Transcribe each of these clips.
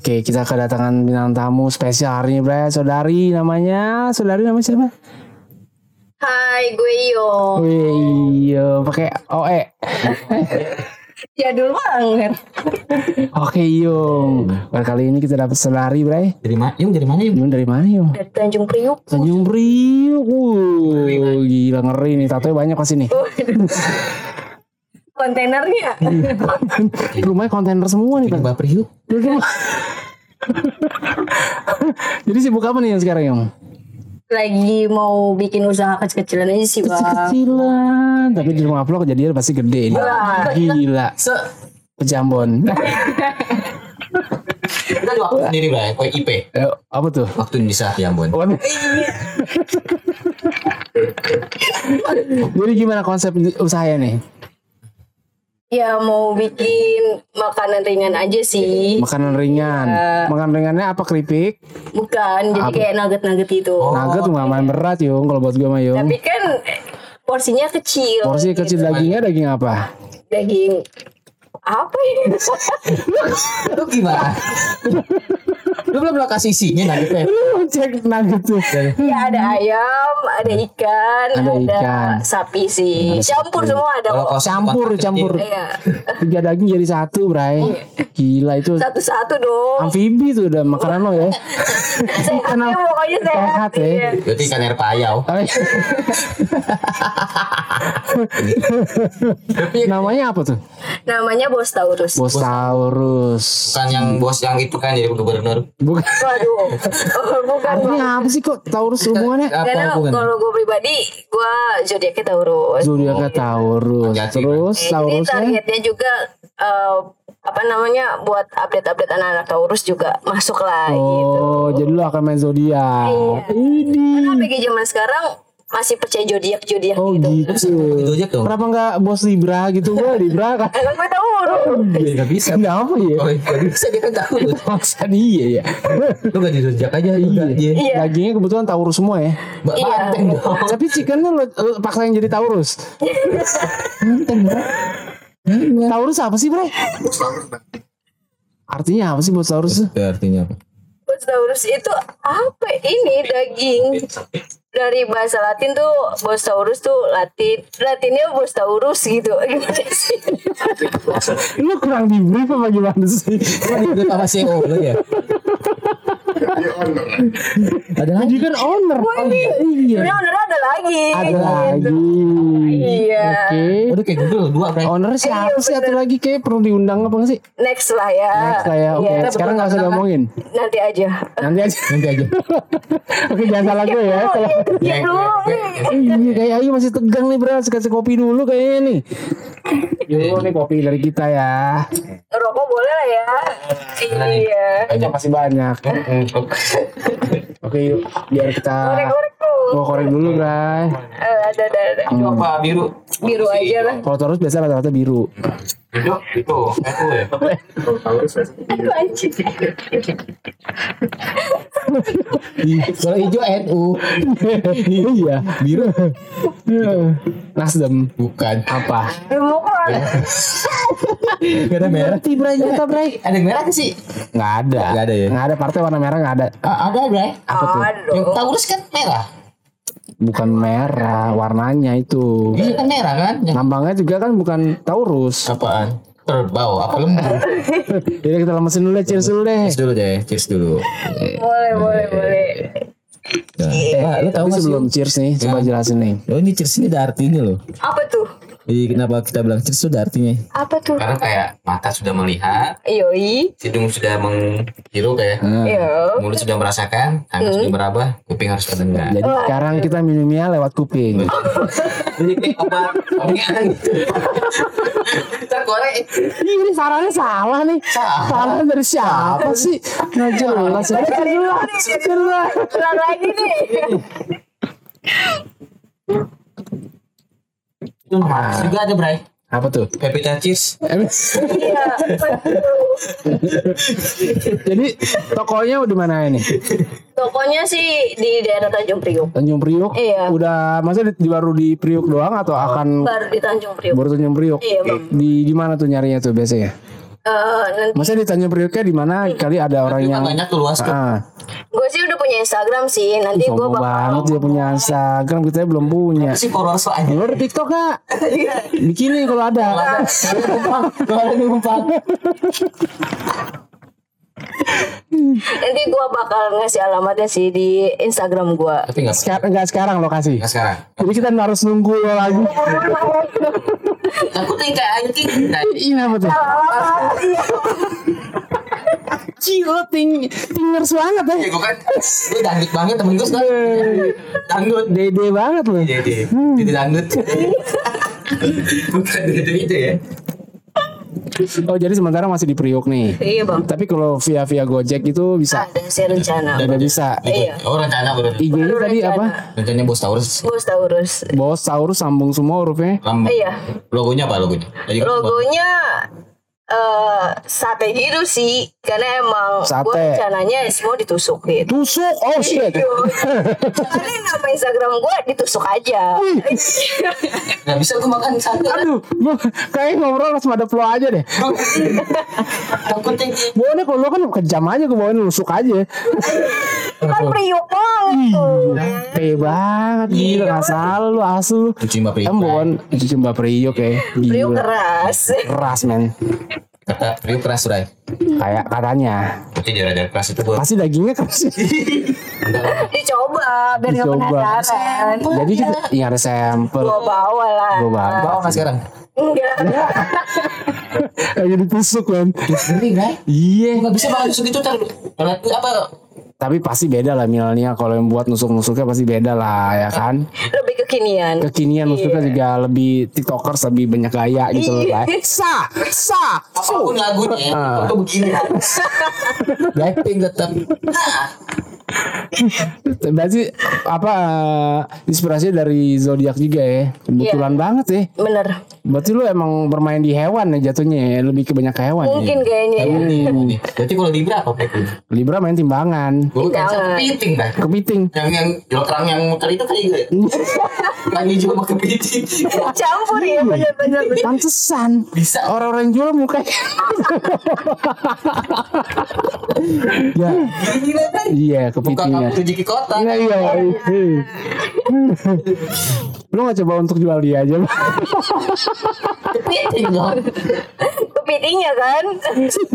Oke, kita kedatangan bintang tamu spesial hari ini, Bray. Saudari namanya, saudari namanya siapa? Hai, gue Iyo. Wih, iya, pakai OE. Jadul banget. Oke, Yung. Well, kali ini kita dapat saudari, Bray. Dari mana? Yung dari mana Yung? Yung dari mana, Yung? Dari Tanjung Priuk. Tanjung Priuk. Wuh, gila ngeri nih. Tatonya banyak pas ini. Kontainernya. Rumahnya kontainer semua nih, Pak. Baper yuk. Jadi sibuk apa nih yang sekarang, Yung? Lagi mau bikin usaha kecil-kecilan aja sih, Bang. Kecilan, tapi di rumah vlog kejadian pasti gede nih. Gila, Se pejambon. kita di waktu sendiri Bray, kue IP. Eh, apa tuh? Waktu bisa ya Ambon. Waduh. Jadi gimana konsep usahanya nih? Ya mau bikin makanan ringan aja sih. Makanan ringan. Makanan ringannya apa keripik? Bukan, jadi kayak nugget-nugget itu. Nugget tuh nggak main berat yung kalau buat gue mah yung. Tapi kan porsinya kecil. Porsi kecil dagingnya daging apa? Daging apa ya? Lu gimana? Lu belum lo kasih isinya nanti teh. Cek nugget tuh. ya ada ayam, ada ikan, Ada ada, ikan. sapi sih. Campur semua ada Kalau kok. Campur, campur. Iya. Tiga daging jadi satu, Bray. Gila itu. Satu-satu dong. Amfibi tuh udah makanan lo ya. Sehat ya, pokoknya sehat. Sehat ya. Iya. Berarti ikan air payau. Namanya apa tuh? Namanya Bos Taurus. Bos Taurus. Bukan yang bos yang itu kan jadi gubernur. Bukan. Waduh. Oh, bukan. Artinya apa sih kok Taurus hubungannya? Karena Apa hubungan? kalau gue pribadi, gue zodiaknya Taurus. Zodiaknya Taurus. Hati-hati, Terus Eh, Jadi Taurusnya targetnya juga eh, apa namanya buat update-update anak-anak Taurus juga masuk lah gitu. Oh, jadi lu akan main zodiak. Iya. Ini. Karena PG zaman sekarang masih percaya zodiak zodiak Oh gitu. gitu. Kenapa nggak bos Libra gitu? Gue Libra kan. Eh, kan gue Taurus. Iya nggak bisa. Kenapa ya? Oh nggak bisa dia kan tahu. Maksa dia ya. Lu gak dirujak aja juga. Iya. Iya. Dagingnya kebetulan Taurus semua ya. Mbak Iya. banteng dong. Tapi chickennya lu, lu paksa yang jadi Taurus. Taurus apa sih, Bre? Artinya apa sih bos Taurus? artinya apa? Bos Taurus itu apa ini daging dari bahasa Latin tuh Bos Taurus tuh Latin Latinnya Bos Taurus gitu gimana sih Lu kurang di brief apa gimana sih? Itu sama CEO lu ya. Ada lagi. Kan owner. Iya. Ini owner ada lagi Ada lagi. Iya Oke. Udah kayak Google dua Bray. Owner siapa sih satu lagi kayak perlu diundang apa nggak sih? next lah ya Next lah ya. Oke, Iya, sekarang nggak usah ngomongin. nanti aja Nanti aja. Nanti aja. Oke, jangan salah gue ya. Kalau ya belum Iya, kayak Ayu masih tegang nih, Bro. Kasih kopi dulu kayaknya nih. Yuk, nih kopi dari kita ya. rokok boleh lah ya iya Banyak masih banyak. Oke, yuk. Biar kita mau korek dulu, Bray. Eh, ada ada ada Apa biru? biru aja lah Kalau terus biasa rata-rata biru. Itu itu aku ya. Aduh, anjing Kalau hijau NU. Iya. Biru Nasdem. bukan. Apa? Demokrat Gak ada merah. Berarti, Bray. Nyata, Bray. Ada yang merah sih? Nggak ada. Nggak ada ya? Nggak ada partai warna merah nggak ada. Ah, ada Bray. Apa tuh? Yang Aduh Taurus kan merah. Bukan merah, warnanya itu. Ini kan merah kan? Yang Lambangnya juga kan bukan Taurus. apaan? Kerbau apa lembu? Jadi kita lemesin dulu deh, cheers dulu deh. Cheers dulu deh, cheers dulu. boleh boleh boleh Nah, lu tahu nggak sih? sebelum cheers nih, coba jelasin nih. Oh ini cheers ini ada artinya loh. apa tuh Jadi kenapa kita bilang itu ada artinya? apa tuh Karena kayak mata sudah melihat, yoi hidung sudah menghirup ya, yo mulut sudah merasakan, tangan sudah meraba, kuping harus mendengar. Jadi sekarang kita minumnya lewat kuping. Jadi kayak obat omongan. Kita korek. Ini sarannya salah nih. Salah dari siapa sih? Nggak jelas. ya. Jelas. Jelas. ulang lagi nih Itu juga ada Bray. Apa tuh? Pepita iya Jadi tokonya di mana ini? tokonya sih di daerah Tanjung Priok Tanjung Priok. Iya. Udah masa di, baru di Priok doang atau akan baru di Tanjung Priok baru Tanjung Priok? Iya, Bang. Di di mana tuh nyarinya tuh biasanya? Eh, nanti Masa ditanya periuknya di mana kali ada orang Kan yang banyak tuh luas tuh. ah, gue sih udah punya Instagram sih. Nanti gue bakal banget dia punya Instagram kita belum punya. Si followers soalnya. Lo ada TikTok gak? Bikinin kalau ada. Kalau ada numpang. nanti gue bakal ngasih alamatnya sih di Instagram gue. Tapi nggak Sekarang enggak sekarang lokasi. nggak sekarang. Jadi kita harus nunggu lo lagi. Takutnya kayak anjing. Nah, Ini apa tuh? Gila ting tingers banget ya ya. gue kan gue dangdut banget temen gue sekarang dangdut Dede banget loh. iya iya jadi dangdut bukan dede itu ya Oh jadi sementara masih di Priuk nih. Iya bang. Tapi kalau via via Gojek itu bisa. Ada sih rencana. Udah bisa. Iya. oh rencana bener IG-nya tadi apa? rencananya bos Taurus Bos Taurus. Bos Taurus sambung semua hurufnya. Iya. logonya apa logonya Tadi Logonya eh sate gitu sih karena emang Sate. gue rencananya semua ditusuk gitu. Tusuk. Oh shit. Karena nama Instagram gue ditusuk aja. nggak bisa gue makan sate Aduh, gua kayak ngobrol langsung ada flow aja deh. takutnya Bawaannya kalau lo kan kejam aja gue bawain lusuk aja. kan priuk banget tuh. Peh banget gila gak salah lu asu. cuci mbak Pri Kan bawaan cuci mbak Priuk ya. Priuk Gila. keras. Keras men. kata Priuk keras Ray Kayak katanya. berarti daerah keras itu gue Pasti dagingnya keras. Dicoba biar gak Dicoba. penasaran. Jadi kita ya ada sampel. Gue bawa lah. Gue bawa. bawa nggak sekarang Enggak. Kayak ditusuk kan. Ngeri Ray Iya. nggak bisa makan susu gitu ntar kalau apa Tapi pasti beda lah milenial kalau yang buat nusuk-nusuknya pasti beda lah ya kan. Lebih kekinian. Kekinian nusuknya juga lebih tiktokers lebih banyak gaya gitu loh. Iya. Kayak, Sa, sa, su. apa pun lagunya Ah. itu begini Blackpink tetap Berarti apa eh, inspirasi dari zodiak juga ya? Kebetulan banget ya. Bener. Berarti lu emang bermain di hewan ya jatuhnya ya, lebih ke banyak ke hewan ya. Mungkin kayaknya ya. Ini. Berarti kalau Libra apa Blackpink? Libra main timbangan, kan Jangan. kepiting dah. kepiting. Yang yang lokang yang muter itu kayak gue. Kan hijau sama kepiting. Campur ya bener-bener. Pantesan Bisa. orang-orang yang jual mukanya. ya, iya Bukan kepitingnya. kamu tujuh ke kota. Iya iya. iya. Lu gak coba untuk jual dia aja? Kepiting dong. Kepitingnya kan.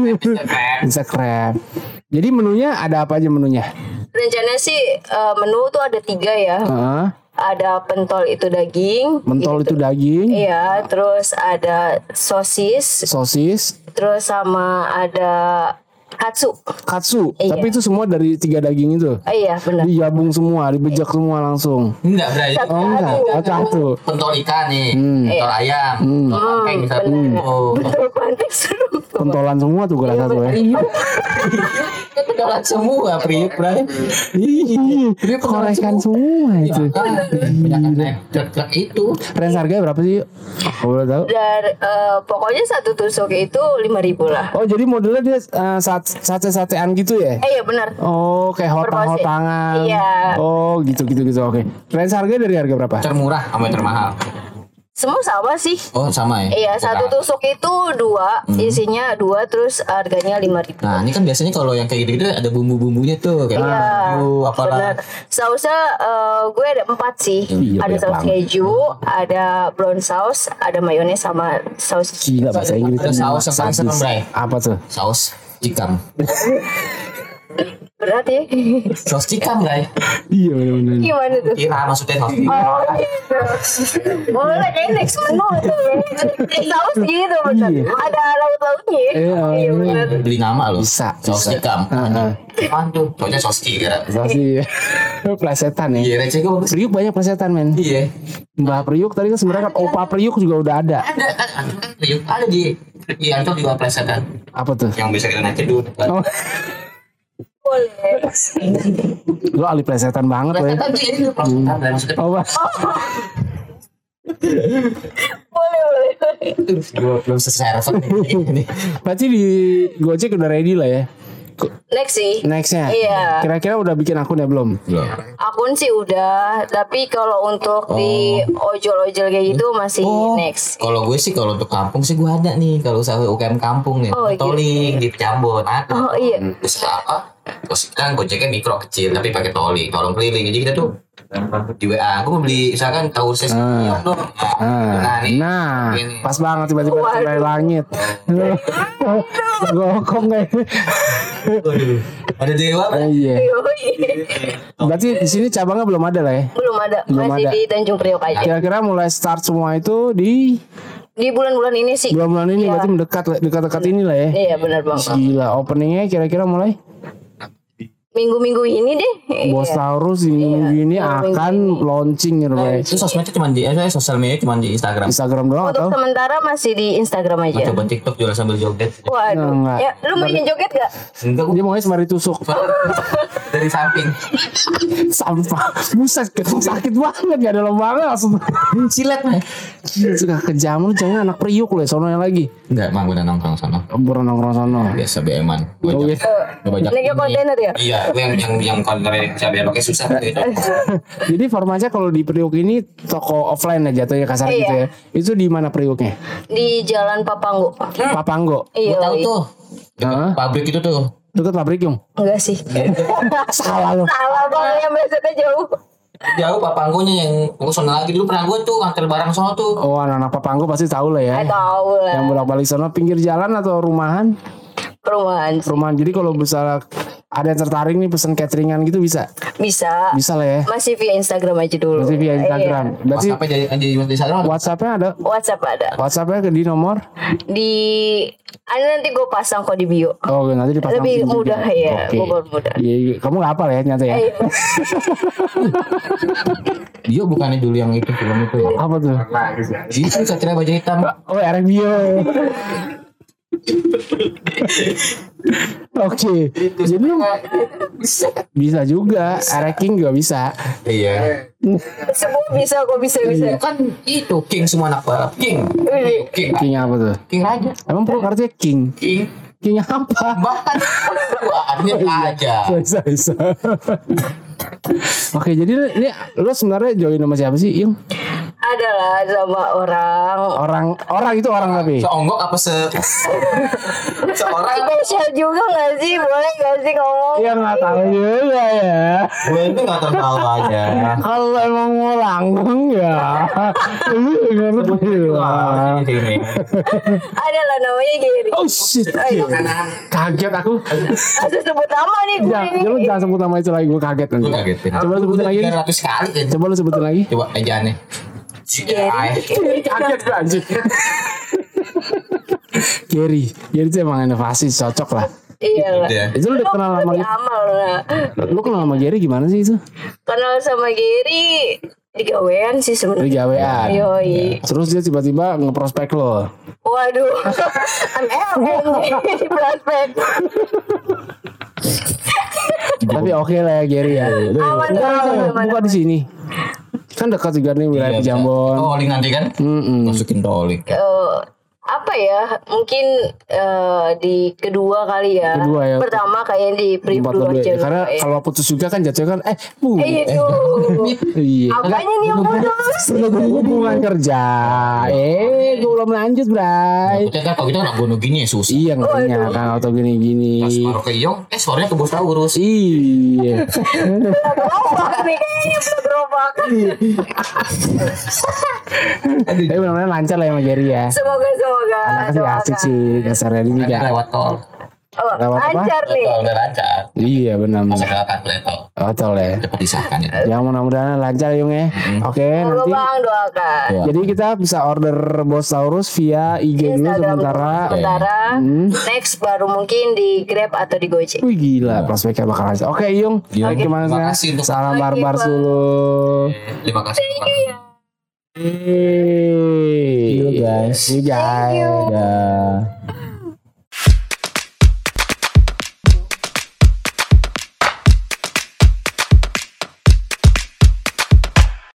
Bisa keren. Jadi menunya ada apa aja menunya? Rencana sih eh, menu tuh ada tiga ya. Heeh. Ada pentol itu daging. mentol itu daging, Iya, terus ada sosis, sosis, terus sama ada katsu. katsu. Iya. Tapi itu semua dari tiga daging itu. Oh iya, benar. Digabung semua, dibejak semua langsung. Enggak, Bray. Oh enggak, oh, satu. Pentol ikan nih, Hmm. pentol ayam, pentol pangkeng misalnya. Oh, Betul pantek seru. Pentolan semua tuh gue rasa tuh ya. Kan pentolan semua, Pri, Bray. Iya, korekan semua itu. Banyak naik truk-truk itu. Range harganya berapa sih? Kalau boleh tahu. Dan eh, pokoknya satu tusuk itu lima ribu lah. Oh jadi modelnya dia uh, sate-satean gitu ya? Eh iya benar. Oh kayak hotang-hotangan. Iya. Oh gitu gitu gitu oke. Range harganya dari harga berapa? Termurah sama yang termahal. Semua sama sih. Oh, sama ya? Iya, satu tusuk itu dua, isinya dua, terus harganya lima ribu. Nah, ini kan biasanya kalau yang kayak gitu-gitu ada bumbu-bumbunya tuh kayak Iya, bumbu apalah. benar. Sausnya eh, gue ada empat sih. Iya, ada banyak saus banget. keju, ada brown sauce, ada mayones sama saus. Gila bahasa Inggris. Ada saus yang paling. Apa tuh? Saus cikam. Berat ya? Saus cikam, Bray. Iya benar-benar. Gimana tuh? Kira maksudnya saus cikam. Oh, gitu. Boleh kayak next menu. Saus gitu bener. Iya. Ada laut-lautnya. ya. Iya, Iya bener. Beli nama loh. Bisa, Saus bisa. cikam. Heeh. Apaan tuh? Soalnya saus kira. Pasti plesetan ya. Iya, receh gue. Priuk banyak plesetan men. Iya. Mbah Priuk tadi kan sebenarnya kan Opa Priuk juga udah ada. Ada, ada, ada, ada di di Ancol juga plesetan Apa tuh? yang bisa kita naik cedul. Oh, Boleh. lo ahli plesetan banget lo ya. Maksudnya Oh, Pak. Boleh, boleh. gue belum seserver nih. Berarti di Gojek udah ready lah ya. Next sih. Nextnya. Iya. Kira-kira udah bikin akun ya belum? Belum. Akun sih udah, tapi kalau untuk di ojol-ojol kayak gitu masih Oh. next. Kalau gue sih kalau untuk kampung sih gue ada nih kalau usaha UKM kampung nih. Oh. Toling di Ciambon ada. Oh iya. Terus apa? Terus kan gojeknya mikro kecil tapi pakai toli, tolong keliling. Jadi kita tuh di WA aku mau beli misalkan tahu ses Ah. dong. Ah, Nah, nih. nah, Ini. pas banget tiba-tiba dari langit. Gokong kayak. Waduh. Ada dewa Eh, Iya. Berarti di sini cabangnya belum ada lah ya. Belum ada, Belum masih ada. di Tanjung Priok aja. Kira-kira mulai start semua itu di Di bulan-bulan ini sih. bulan-bulan ini Iya. berarti mendekat dekat-dekat ini lah ya. Iya benar banget. Gila, openingnya kira-kira mulai Minggu-minggu ini deh. Bos Iya. Taurus ini minggu ini minggu akan launching gitu ya. Itu sosmednya cuma di eh, sosial media cuma di Instagram. Instagram doang atau? Untuk sementara masih di Instagram Nah, aja. coba TikTok jualan sambil joget. Waduh. Enggak. Ya, lu mau joget gak? Enggak Dia maunya semari tusuk dari samping. sampah. Buset, sakit banget gak ada lubangnya langsung. Silet mah. Suka kejam lu jangan anak priuk lu ya sono yang lagi. Enggak, mang udah nongkrong sana. Buran nongkrong sono. Biasa BM-an. Oh, iya. Bajak Nega kontainer ya? Iya, gue yang yang yang biar pakai susah gitu. Jadi formatnya kalau di Priuk ini toko offline aja jatuhnya kasar Iya. gitu ya. Itu di mana Priuknya? Di Jalan Papanggo. Papanggo. Gue Iya. tahu tuh. Dekat pabrik itu tuh. Dekat pabrik yung. Enggak sih. Salah lu. Salah banget yang biasanya jauh. Jauh papanggonya yang gue sana lagi dulu pernah gue tuh antar barang sono tuh. Oh anak-anak Papanggo pasti tahu lah ya. Eh tahu Yang lah. bolak-balik sono pinggir jalan atau rumahan? Perumahan sih. Rumahan. Jadi kalau misalnya ada yang tertarik nih pesen cateringan gitu bisa. Bisa. Bisa lah ya. Masih via Instagram aja dulu. Berarti via Instagram. Iya. Berarti WhatsApp jadi di di Instagram. WhatsApp-nya ada. WhatsApp ada. WhatsApp-nya ke di nomor. Di ada nanti gue pasang kok di bio. Oh nanti dipasang. Lebih di juga. mudah ya. Google mudah. Iya, iya. kamu nggak apa ya nyata ya? Eh, Dia bukannya dulu yang itu film itu ya. Apa tuh? Itu Satria Baja Hitam. Oh, Erek Oke, jadi lu bisa juga, Ereking juga bisa. Iya. semua bisa kok bisa bisa. Kan itu King semua anak barat. King. King. King apa tuh? King Raja. Emang perlu artinya King? King. King apa? Bahkan Wah, artinya aja. Bisa bisa. Oke, jadi ini lu sebenarnya join sama siapa sih, Yung? Adalah sama orang. Orang orang itu orang tapi. Seonggok apa se seorang Spesial juga gak sih? Boleh gak sih ngomong? Ya nggak tahu juga ya. gue itu nggak tahu aja. Kalau emang mau langgeng ya, lu ngerti lah. Ini. Adalah namanya Giri. Oh shit, kaget aku. Asal sebut nama nih gue Jangan, ini. jangan, jangan sebut nama itu lagi, gue kaget nanti. Gue kaget. Coba lu sebutin lagi. 300 kali kan. Coba lu sebutin lagi. Coba ejaannya. Giri. Kaget gue anjir. Gary, Gary itu emang inovasi cocok lah. Iya lah. Udah. Itu lu udah kenal sama lah. lu kenal sama Gary gimana sih itu? Kenal sama Giri di gawean sih sebenarnya. gawean. Yoi. Terus dia tiba-tiba ngeprospek lo. Waduh. MLM di prospek. Tapi oke lah ya Gary ya. Aman, Enggak, aman, aman, bukan di sini. Kan dekat juga nih wilayah Pejambon. Oh, Oling nanti kan? Mm-mm. Masukin rolling. Eh, apa ya mungkin eh, di kedua kali ya Kedua ya. pertama kayak di preview aja Karena ya. kalau putus juga kan jatuhnya kan eh bu. eh itu Iya. apanya nih yang putus Hubungan kerja. Eh, gue belum lanjut, Bray. Kita kan kalau kita anak gunung gini ya susah. Iya ngertinya kan auto gini-gini. Pas baru ke Iyong, eh suaranya ke bos urus. Iya. gerobak nih kayaknya belum gerobak Tapi benar-benar lancar lah ya Gary ya. semoga semoga Anaknya sih asik sih dasarnya ini Kan juga. lewat tol. oh, Lewat apa? lancar nih Tol lancar. Iya benar. Masa kelewat kalkulator. Auto lah ya. Cepat disahkan itu. Ya mudah-mudahan lancar Yung ya. Oke semoga nanti. bang doakan Iya. Jadi kita bisa order Bos Taurus via IG dulu Instagram sementara. sementara Hmm. next baru mungkin di Grab atau di Gojek Wih gila prospeknya bakal lancar. Oke Yung. Iya. Gimana Terima sih? kasih untuk- Salam barbar dulu. Terima kasih. Iya. Hey. You, guys. See you guys. you. Dah.